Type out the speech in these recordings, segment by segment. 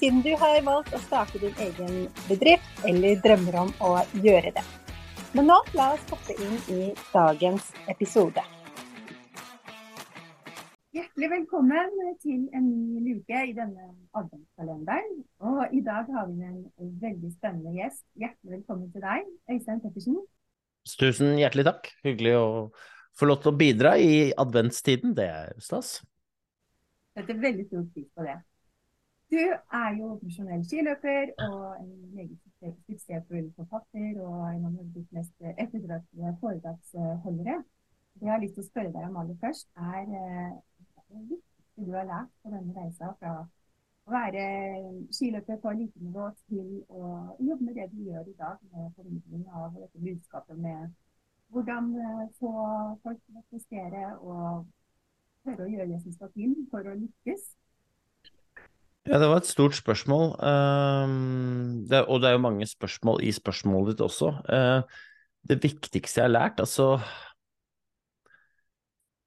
siden du har valgt å starte din egen bedrift eller drømmer om å gjøre det. Men nå, la oss hoppe inn i dagens episode. Hjertelig velkommen til en ny luke i denne adventskalenderen. Og i dag har vi en veldig spennende gjest. Hjertelig velkommen til deg, Øystein Pettersen. Tusen hjertelig takk. Hyggelig å få lov til å bidra i adventstiden. Det er stas. Setter veldig stor pris på det. Du er jo profesjonell skiløper og en meget suksessfull forfatter og en av Norges mest ettertraktede foredragsholdere. Det jeg har lyst til å spørre deg om aller først, er hva det du har lært på denne reisa fra å være skiløper på elitenivå til å jobbe med det du gjør i dag, med formidling av dette budskapet med hvordan eh, få folk til å prestere og tørre å gjøre det som skal til for å lykkes. Ja, det var et stort spørsmål, um, det, og det er jo mange spørsmål i spørsmålet ditt også. Uh, det viktigste jeg har lært, altså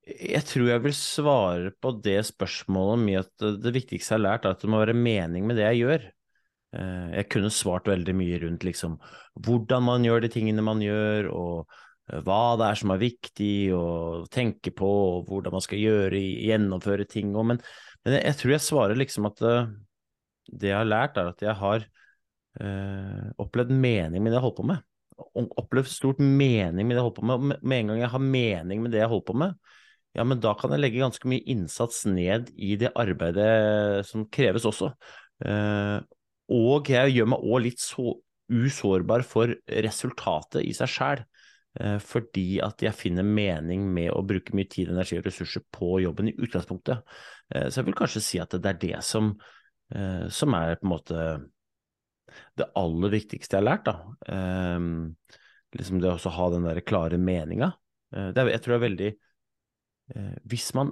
Jeg tror jeg vil svare på det spørsmålet med at det viktigste jeg har lært, er at det må være mening med det jeg gjør. Uh, jeg kunne svart veldig mye rundt liksom hvordan man gjør de tingene man gjør, og uh, hva det er som er viktig å tenke på, og hvordan man skal gjøre, gjennomføre ting. Og, men men jeg, jeg, tror jeg svarer liksom at uh, det jeg har lært, er at jeg har uh, opplevd mening med det jeg holder på med. Opplevd stort mening med det jeg holder på med. Med en gang jeg har mening med det jeg holder på med, ja, men da kan jeg legge ganske mye innsats ned i det arbeidet som kreves også. Uh, og jeg gjør meg òg litt så usårbar for resultatet i seg sjæl. Eh, fordi at jeg finner mening med å bruke mye tid, energi og ressurser på jobben i utgangspunktet. Eh, så jeg vil kanskje si at det er det som, eh, som er på en måte det aller viktigste jeg har lært. da. Liksom det å ha den der klare meninga. Jeg tror det er veldig Hvis man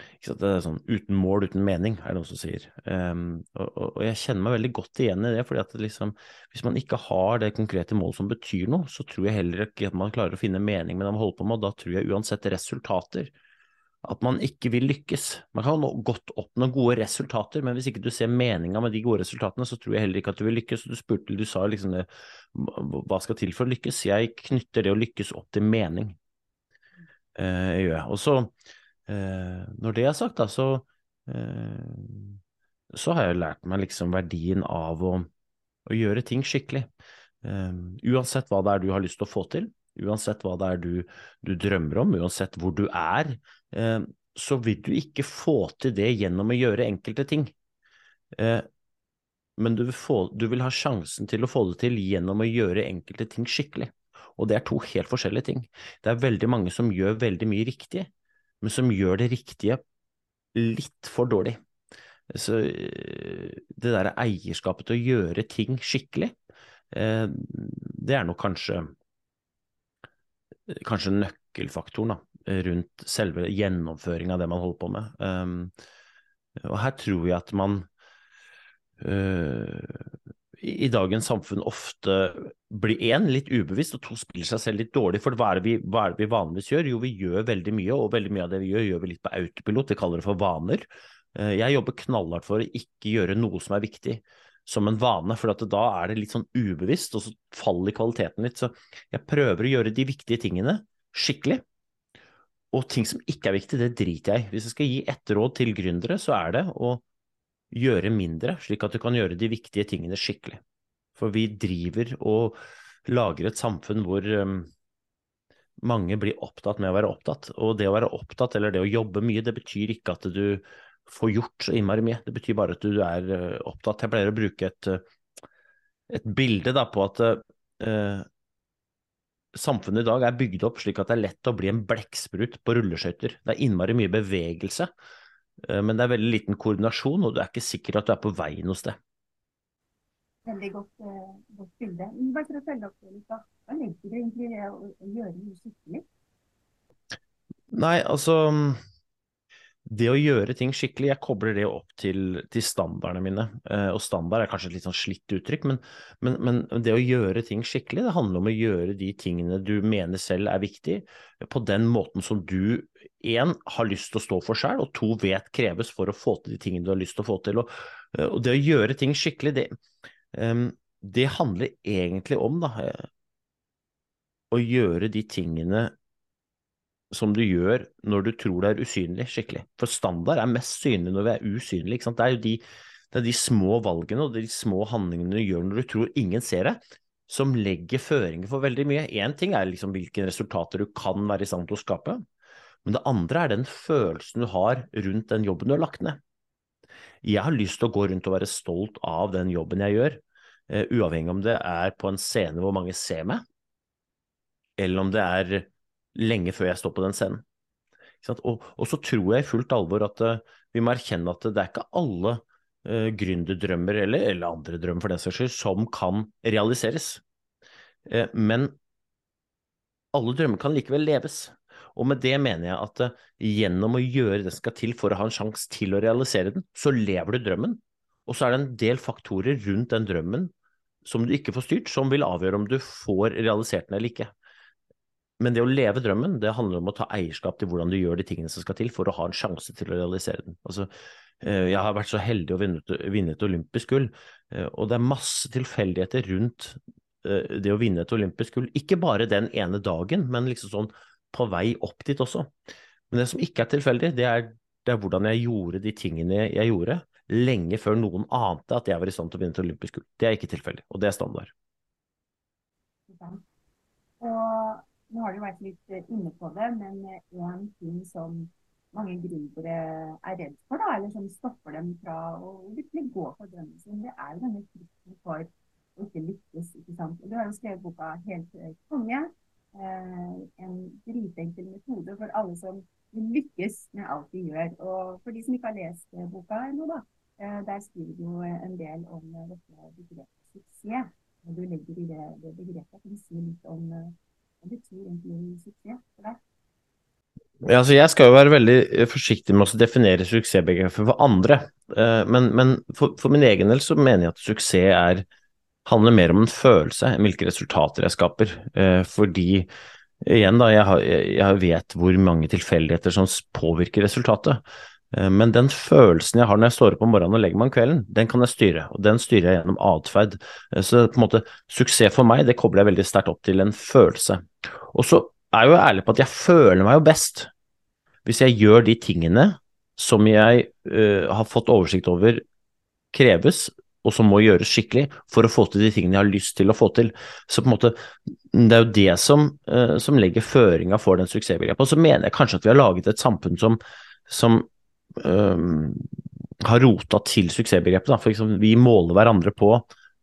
det er sånn uten mål, uten mening, er det noen som sier. Um, og, og, jeg kjenner meg veldig godt igjen i det, fordi at liksom, hvis man ikke har det konkrete målet som betyr noe, så tror jeg heller ikke at man klarer å finne mening med det man holder på med, og da tror jeg uansett resultater at man ikke vil lykkes. Man kan godt oppnå gode resultater, men hvis ikke du ser meninga med de gode resultatene, så tror jeg heller ikke at du vil lykkes. Du spurte, du sa liksom det, hva skal til for å lykkes? Jeg knytter det å lykkes opp til mening. Uh, gjør jeg. Og så når det er sagt, da, så, eh, så har jeg lært meg liksom verdien av å, å gjøre ting skikkelig. Eh, uansett hva det er du har lyst til å få til, uansett hva det er du, du drømmer om, uansett hvor du er, så vil du ikke få til det gjennom å gjøre enkelte ting. Men du vil, få, du vil ha sjansen til å få det til gjennom å gjøre enkelte ting skikkelig. Og det er to helt forskjellige ting. Det er veldig mange som gjør veldig mye riktig, men som gjør det riktige litt for dårlig. Så eh, det derre eierskapet til å gjøre ting skikkelig, eh, det er nok kanskje kanskje nøkkelfaktoren da, rundt selve gjennomføringa av det man holder på med. Um, og her tror jeg at man i dagens samfunn ofte blir én litt ubevisst, og to spiller seg selv litt dårlig. For hva er, vi, hva er, det vi, vanligvis gjør? Jo, vi gjør veldig mye, og veldig mye av det vi gjør, gjør vi litt på autopilot. Vi kaller det for vaner. Eh, jeg jobber knallhardt for å ikke gjøre noe som er viktig som en vane, for da er det litt sånn ubevisst, og så faller kvaliteten litt. Så jeg prøver å gjøre de viktige tingene skikkelig. Og ting som ikke er viktig, det driter jeg i. Hvis jeg skal gi ett råd til gründere, så er det å gjøre mindre, slik at du kan gjøre de viktige tingene skikkelig. For vi driver og lager et samfunn hvor um, mange blir opptatt med å være opptatt. Og det å være opptatt eller det å jobbe mye, det betyr ikke at du får gjort så innmari mye. Det betyr bare at du er uh, opptatt. Jeg pleier å bruke et, uh, et bilde da, på at uh, samfunnet i dag er bygd opp slik at det er lett å bli en blekksprut på rulleskøyter. Det er innmari mye bevegelse. Eh, men det er veldig liten koordinasjon, og du er ikke sikker at du er på vei noe sted. Veldig godt, uh, godt bilde. Bare for å følge opp det litt. Hva legger du egentlig i det å, gjøre noe skikkelig? Nei, altså det å gjøre ting skikkelig, jeg kobler det opp til, til standardene mine. Eh, og standard er kanskje et litt sånn slitt uttrykk, men, men, men, det å gjøre ting skikkelig, det handler om å gjøre de tingene du mener selv er viktig, på den måten som du én har lyst til å stå for selv, og to vet kreves for å få til de tingene du har lyst til å få til. Og, eh, og det å gjøre ting skikkelig, det, det handler egentlig om da, eh, å gjøre de tingene som du gjør når du tror det er usynlig skikkelig. For standard er mest synlig når vi er usynlige. Ikke sant? Det er jo de, det er de små valgene og de små handlingene du gjør når du tror ingen ser det, som legger føringer for veldig mye. Én ting er liksom hvilke resultater du kan være i stand til å skape, men det andre er den følelsen du har rundt den jobben du har lagt ned. Jeg har lyst til å gå rundt og være stolt av den jobben jeg gjør, uh, uavhengig om det er på en scene hvor mange ser meg, eller om det er lenge før jeg står på den scenen. Og, og, så tror jeg i fullt alvor at uh, vi må erkjenne at det er ikke alle uh, gründerdrømmer, eller, eller, andre drømmer for den saks skyld, som kan realiseres. Uh, men alle drømmer kan likevel leves. Og med det mener jeg at uh, gjennom å gjøre det som skal til for å ha en sjanse til å realisere den, så lever du drømmen. Og så er det en del faktorer rundt den drømmen som du ikke får styrt, som vil avgjøre om du får realisert den eller ikke. Men det å leve drømmen, det handler om å ta eierskap til hvordan du gjør de tingene som skal til for å ha en sjanse til å realisere den. Altså, eh, jeg har vært så heldig å vinne, et olympisk gull, eh, og det er masse tilfeldigheter rundt eh, det å vinne et olympisk gull. Ikke bare den ene dagen, men liksom sånn på vei opp dit også. Men det som ikke er tilfeldig, det er, det er hvordan jeg gjorde de tingene jeg gjorde, lenge før noen ante at jeg var i stand til å vinne til olympisk gull. Det er ikke tilfeldig, og det er standard. Og nå har du vært litt eh, inne på det, men én eh, ting som mange gründere er redd for, da, eller som stopper dem fra å virkelig gå for drømmen sin, det er jo denne frykten for å ikke lykkes. ikke sant? Du har jo skrevet boka 'Helt eh, konge'. Eh, en dritenkel metode for alle som lykkes med alt de gjør. Og for de som ikke har lest boka ennå, da, eh, der skriver du en del om dette begrepet suksess. Og du legger i det, det begrepet. Kan du si litt om hva betyr egentlig suksess for deg? Ja, altså jeg skal jo være veldig eh, forsiktig med å definere suksessbegrepet for andre, eh, men, men for, for, min egen del så mener jeg at suksess er, handler mer om en følelse enn hvilke resultater jeg skaper. Eh, fordi igjen da, jeg, har, jeg vet hvor mange tilfeldigheter som påvirker resultatet. Eh, men den følelsen jeg har når jeg står opp om morgenen og legger meg om kvelden, den kan jeg styre, og den styrer jeg gjennom atferd. Eh, så på en måte, suksess for meg, det kobler jeg veldig sterkt opp til en følelse. Og så er jeg jo ærlig på at jeg føler meg jo best hvis jeg gjør de tingene som jeg uh, har fått oversikt over kreves, og som må gjøres skikkelig for å få til de tingene jeg har lyst til å få til. Så på en måte, det er jo det som, uh, som legger føringa for den suksessbegrepet. Og så mener jeg kanskje at vi har laget et samfunn som, som um, har rota til suksessbegrepet. For liksom, vi måler hverandre på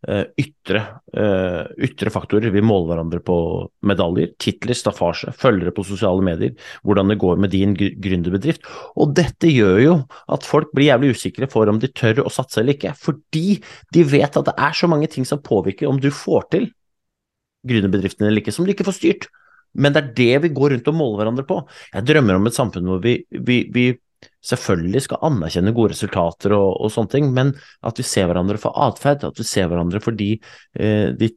ytre, uh, ytre, faktorer. Vi måler hverandre på medaljer, titler, staffasje, følgere på sosiale medier, hvordan det går med din gründerbedrift. Og dette gjør jo at folk blir jævlig usikre for om de tør å satse eller ikke, fordi de vet at det er så mange ting som påvirker om du får til gründerbedriften eller ikke, som du ikke får styrt. Men det er det vi går rundt og måler hverandre på. Jeg drømmer om et samfunn hvor vi, vi, vi selvfølgelig skal anerkjenne gode resultater og, og, sånne ting, men at vi ser hverandre for atferd, at vi ser hverandre for de, eh, de,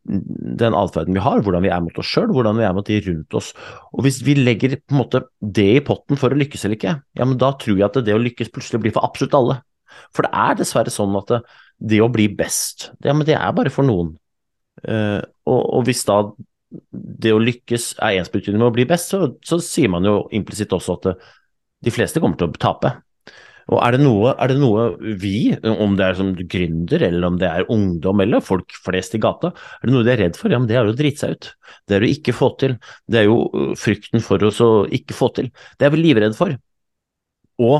den atferden vi har, hvordan vi er mot oss sjøl, hvordan vi er mot de rundt oss. Og Hvis vi legger på en måte det i potten for å lykkes eller ikke, ja, men da tror jeg at det å lykkes plutselig blir for absolutt alle. For det er dessverre sånn at det, det å bli best, ja, men det er bare for noen. Eh, og, og, hvis da det å lykkes er ensbetydende med å bli best, så, så sier man jo implisitt også at det, de fleste kommer til å tape. Og er det, noe, er det noe vi, om det er som gründer, eller om det er ungdom eller folk flest i gata, er det noe de er redd for? Ja, men det er jo å drite seg ut. Det er å ikke få til. Det er jo uh, frykten for oss å ikke få til. Det er vi livredde for. Og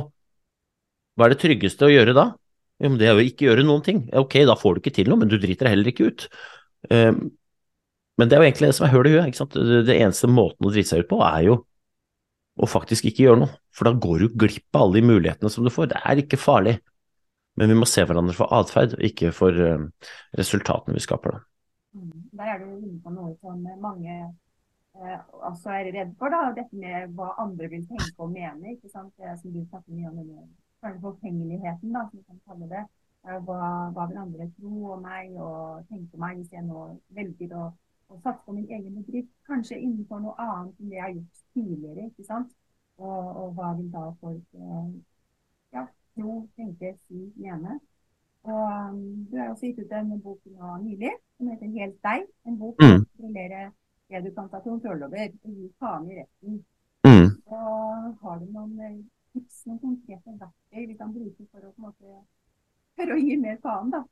hva er det tryggeste å gjøre da? Ja, men det er jo ikke gjøre noen ting. Ok, da får du ikke til noe, men du driter heller ikke ut. Um, men det er jo egentlig det som er høl i huet. Det eneste måten å drite seg ut på, er jo og faktisk ikke gjøre noe. For da går du glipp av alle de mulighetene som du får. Det er ikke farlig. Men vi må se hverandre for atferd, ikke for uh, resultatene vi skaper. Da. Mm. Der er du inne på noe som mange eh, også er redd for. da, Dette med hva andre vil tenke og mene. ikke sant? Det som du snakker mye om, denne forfengeligheten, da, som vi kan kalle det. Hva, hva, vil andre tro om meg og tenke om meg hvis jeg nå velger å, å satse på min egen bedrift? Kanskje innenfor noe annet enn det jeg har gjort tidligere. ikke sant? Og, og hva vil da folk eh, ja, tro, tenke, si, mene? Og um, Du har også gitt ut en bok nå nylig som heter 'Helt deg'. En bok som mm. å det du kan ta kontroll over og gi faen i retten. Mm. Og Har du noen eh, tips, noen konkrete verktøy vi kan bruke for å, på en måte, for å gi mer faen? da?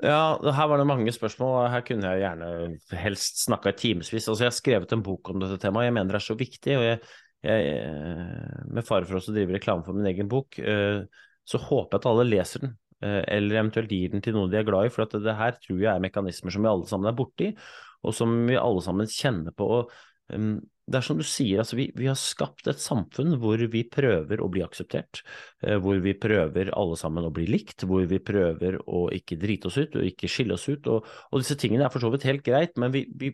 Ja, her var det mange spørsmål, her kunne jeg gjerne helst snakka i timevis. Altså, jeg har skrevet en bok om dette temaet, jeg mener det er så viktig. og jeg, jeg eh, Med fare for å drive reklame for min egen bok, eh, så håper jeg at alle leser den. Eh, eller eventuelt gir den til noen de er glad i. For det her tror jeg er mekanismer som vi alle sammen er borti, og som vi alle sammen kjenner på. Og, um, det er som du sier, altså vi, vi, har skapt et samfunn hvor vi prøver å bli akseptert. Uh, hvor vi prøver alle sammen å bli likt, hvor vi prøver å ikke drite oss ut og ikke skille oss ut. Og, og disse tingene er for så vidt helt greit, men vi, vi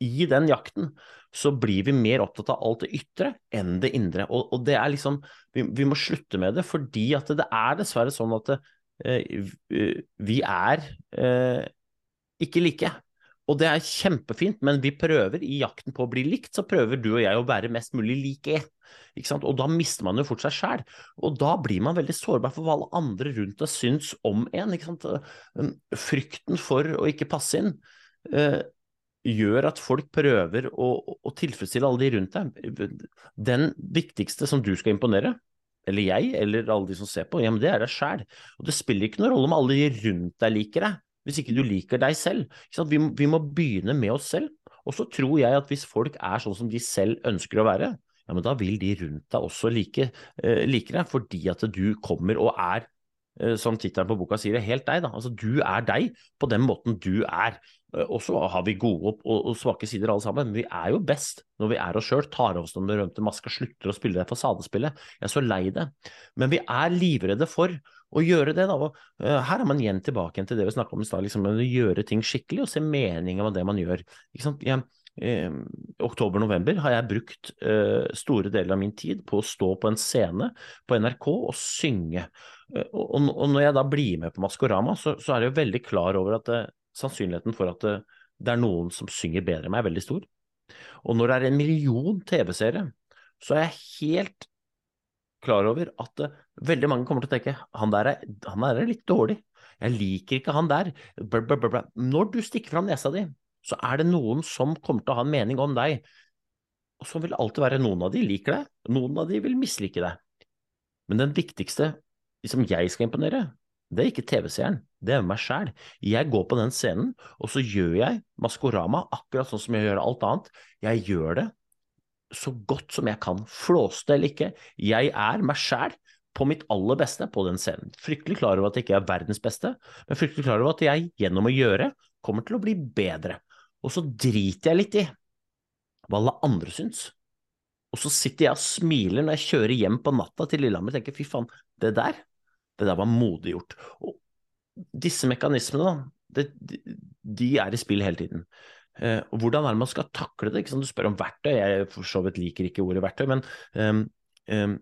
i den jakten så blir vi mer opptatt av alt det ytre enn det indre. Og, og det er liksom vi, må slutte med det, fordi at det, er dessverre sånn at det, eh, vi er eh, ikke like. Og det er kjempefint, men vi prøver i jakten på å bli likt, så prøver du og jeg å være mest mulig like. Og da mister man jo fort seg sjæl. Og da blir man veldig sårbar for hva alle andre rundt deg syns om en. Sant? Frykten for å ikke passe inn. Eh, gjør at folk prøver å, å, tilfredsstille alle de rundt deg. Den viktigste som du skal imponere, eller jeg, eller alle de som ser på, ja, men det er deg sjæl. Og det spiller ikke noen rolle om alle de rundt deg liker deg, hvis ikke du liker deg selv. Vi vi, må begynne med oss selv. Og så tror jeg at hvis folk er sånn som de selv ønsker å være, ja, men da vil de rundt deg også like, uh, like deg, fordi at du kommer og er Eh, som tittelen på boka sier, er helt deg. da. Altså, Du er deg på den måten du er. Eh, og så har vi gode og, og, svake sider alle sammen, men vi er jo best når vi er oss sjøl, tar av oss den berømte maska, slutter å spille det fasadespillet. Jeg er så lei det. Men vi er livredde for å gjøre det. da. Og, uh, her er man igjen tilbake til det vi snakka om i stad, liksom, å gjøre ting skikkelig og se meninga med det man gjør. Ikke sant? Jeg, eh, oktober-november har jeg brukt eh, store deler av min tid på å stå på en scene på NRK og synge. Eh, og, og, når jeg da blir med på Maskorama, så, så er jeg jo veldig klar over at eh, sannsynligheten for at eh, det, er noen som synger bedre enn meg, er veldig stor. Og når det er en million TV-seere, så er jeg helt klar over at uh, veldig mange kommer til å tenke han der er, han der er litt dårlig. Jeg liker ikke han der. Blablabla. Når du stikker fram nesa di, så er det noen som kommer til å ha en mening om deg. Og så vil det alltid være noen av de liker deg, noen av de vil mislike deg. Men den viktigste som jeg skal imponere, det er ikke TV-seeren, det er meg sjæl. Jeg går på den scenen, og så gjør jeg Maskorama akkurat sånn som jeg gjør alt annet. Jeg gjør det så godt som jeg kan, flåste eller ikke. Jeg er meg sjæl på mitt aller beste på den scenen. Fryktelig klar over at jeg ikke er verdens beste, men fryktelig klar over at jeg gjennom å gjøre kommer til å bli bedre. Og så driter jeg litt i hva alle andre syns. Og så sitter jeg og smiler når jeg kjører hjem på natta til Lillehammer og tenker fy faen, det der, det der var modig gjort. Og disse mekanismene, da, det, de er i spill hele tiden. Eh, hvordan er det man skal takle det? Du spør om verktøy, jeg for så vidt liker ikke ordet verktøy, men um, um,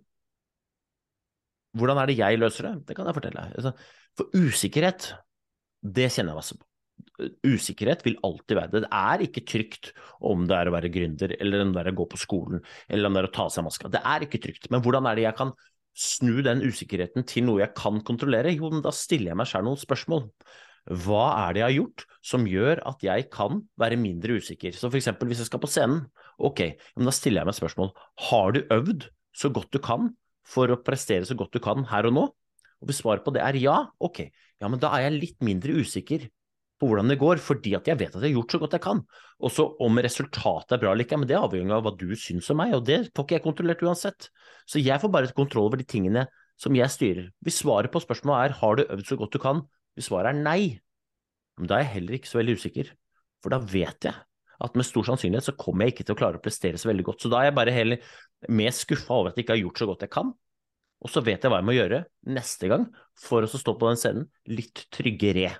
hvordan er det jeg løser det? Det kan jeg fortelle. Altså, for usikkerhet, det kjenner jeg masse på usikkerhet vil alltid være det. Det er ikke trygt om det er å være gründer, eller om det er å gå på skolen, eller om det er å ta seg maska. Det er ikke trygt. Men hvordan er det jeg kan snu den usikkerheten til noe jeg kan kontrollere? Jo, men da stiller jeg meg selv noen spørsmål. Hva er det jeg har gjort som gjør at jeg kan være mindre usikker? Så for eksempel hvis jeg skal på scenen, ok, da stiller jeg meg spørsmål. Har du øvd så godt du kan for å prestere så godt du kan her og nå? Og hvis svaret på det er ja, ok, ja, men da er jeg litt mindre usikker på hvordan det går, fordi at jeg vet at jeg har gjort så godt jeg kan. Og så om resultatet er bra eller ikke, men det er avhengig av hva du syns om meg, og det får ikke jeg kontrollert uansett. Så jeg får bare kontroll over de tingene som jeg styrer. Hvis svaret på spørsmålet er har du øvd så godt du kan, hvis svaret er nei, da er jeg heller ikke så veldig usikker. For da vet jeg at med stor sannsynlighet så kommer jeg ikke til å klare å prestere så veldig godt. Så da er jeg bare heller mer skuffa over at jeg ikke har gjort så godt jeg kan, Og så vet jeg hva jeg må gjøre neste gang for å stå på den scenen litt tryggere.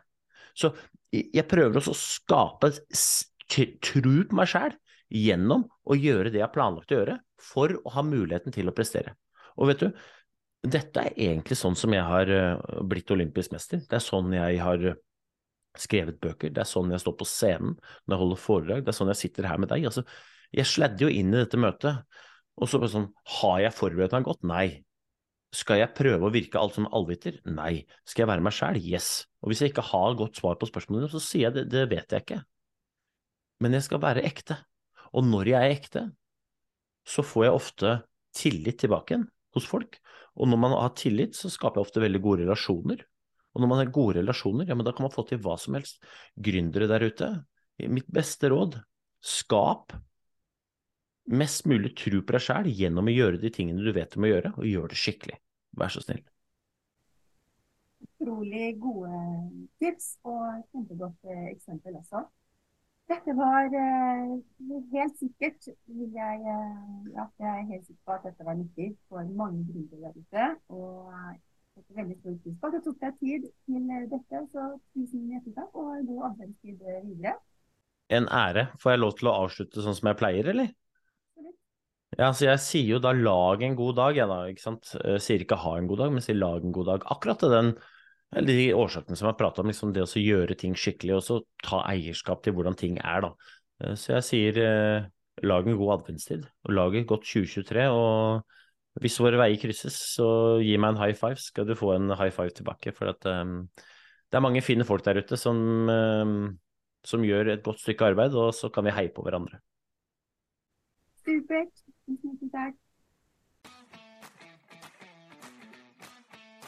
Så jeg prøver også å skape tro på meg sjæl gjennom å gjøre det jeg har planlagt å gjøre, for å ha muligheten til å prestere. Og vet du, dette er egentlig sånn som jeg har eh, blitt olympisk mester. Det er sånn jeg har eh, skrevet bøker, det er sånn jeg står på scenen når jeg holder foredrag, det er sånn jeg sitter her med deg. Altså, jeg sladder jo inn i dette møtet, og så bare sånn, har jeg forberedt meg godt? Nei. Skal jeg prøve å virke alt som allviter? Nei. Skal jeg være meg sjæl? Yes. Og hvis jeg ikke har godt svar på spørsmålene, så sier jeg det, det vet jeg ikke. Men jeg skal være ekte. Og når jeg er ekte, så får jeg ofte tillit tilbake igjen hos folk. Og når man har tillit, så skaper jeg ofte veldig gode relasjoner. Og når man har gode relasjoner, ja, men da kan man få til hva som helst. Gründere der ute, mitt beste råd, skap mest mulig tro på deg sjæl gjennom å gjøre de tingene du vet du må gjøre, og gjør det skikkelig. Vær så snill. Utrolig gode tips og kjempegodt eh, eksempel også. Dette var uh, helt sikkert vil jeg, uh, ja, jeg er helt sikker på at dette var nyttig for mange gründere der ute. Og setter veldig stor pris på at du tok deg tid til dette. Så tusen hjertelig takk, og god adventstid videre. En ære. Får jeg lov til å avslutte sånn som jeg pleier, eller? Ja, så jeg sier jo da lag en god dag, jeg da, ikke sant. Jeg sier ikke ha en god dag, men sier lag en god dag. Akkurat til den, eller de årsakene som har prata om, liksom det å gjøre ting skikkelig, og så ta eierskap til hvordan ting er, da. Eh, så jeg sier eh, lag en god adventstid, og lag et godt 2023. Og hvis våre veier krysses, så gi meg en high five, skal du få en high five tilbake. For at um, det er mange fine folk der ute som, um, som gjør et godt stykke arbeid, og så kan vi heie på hverandre. Supert. Tusen takk.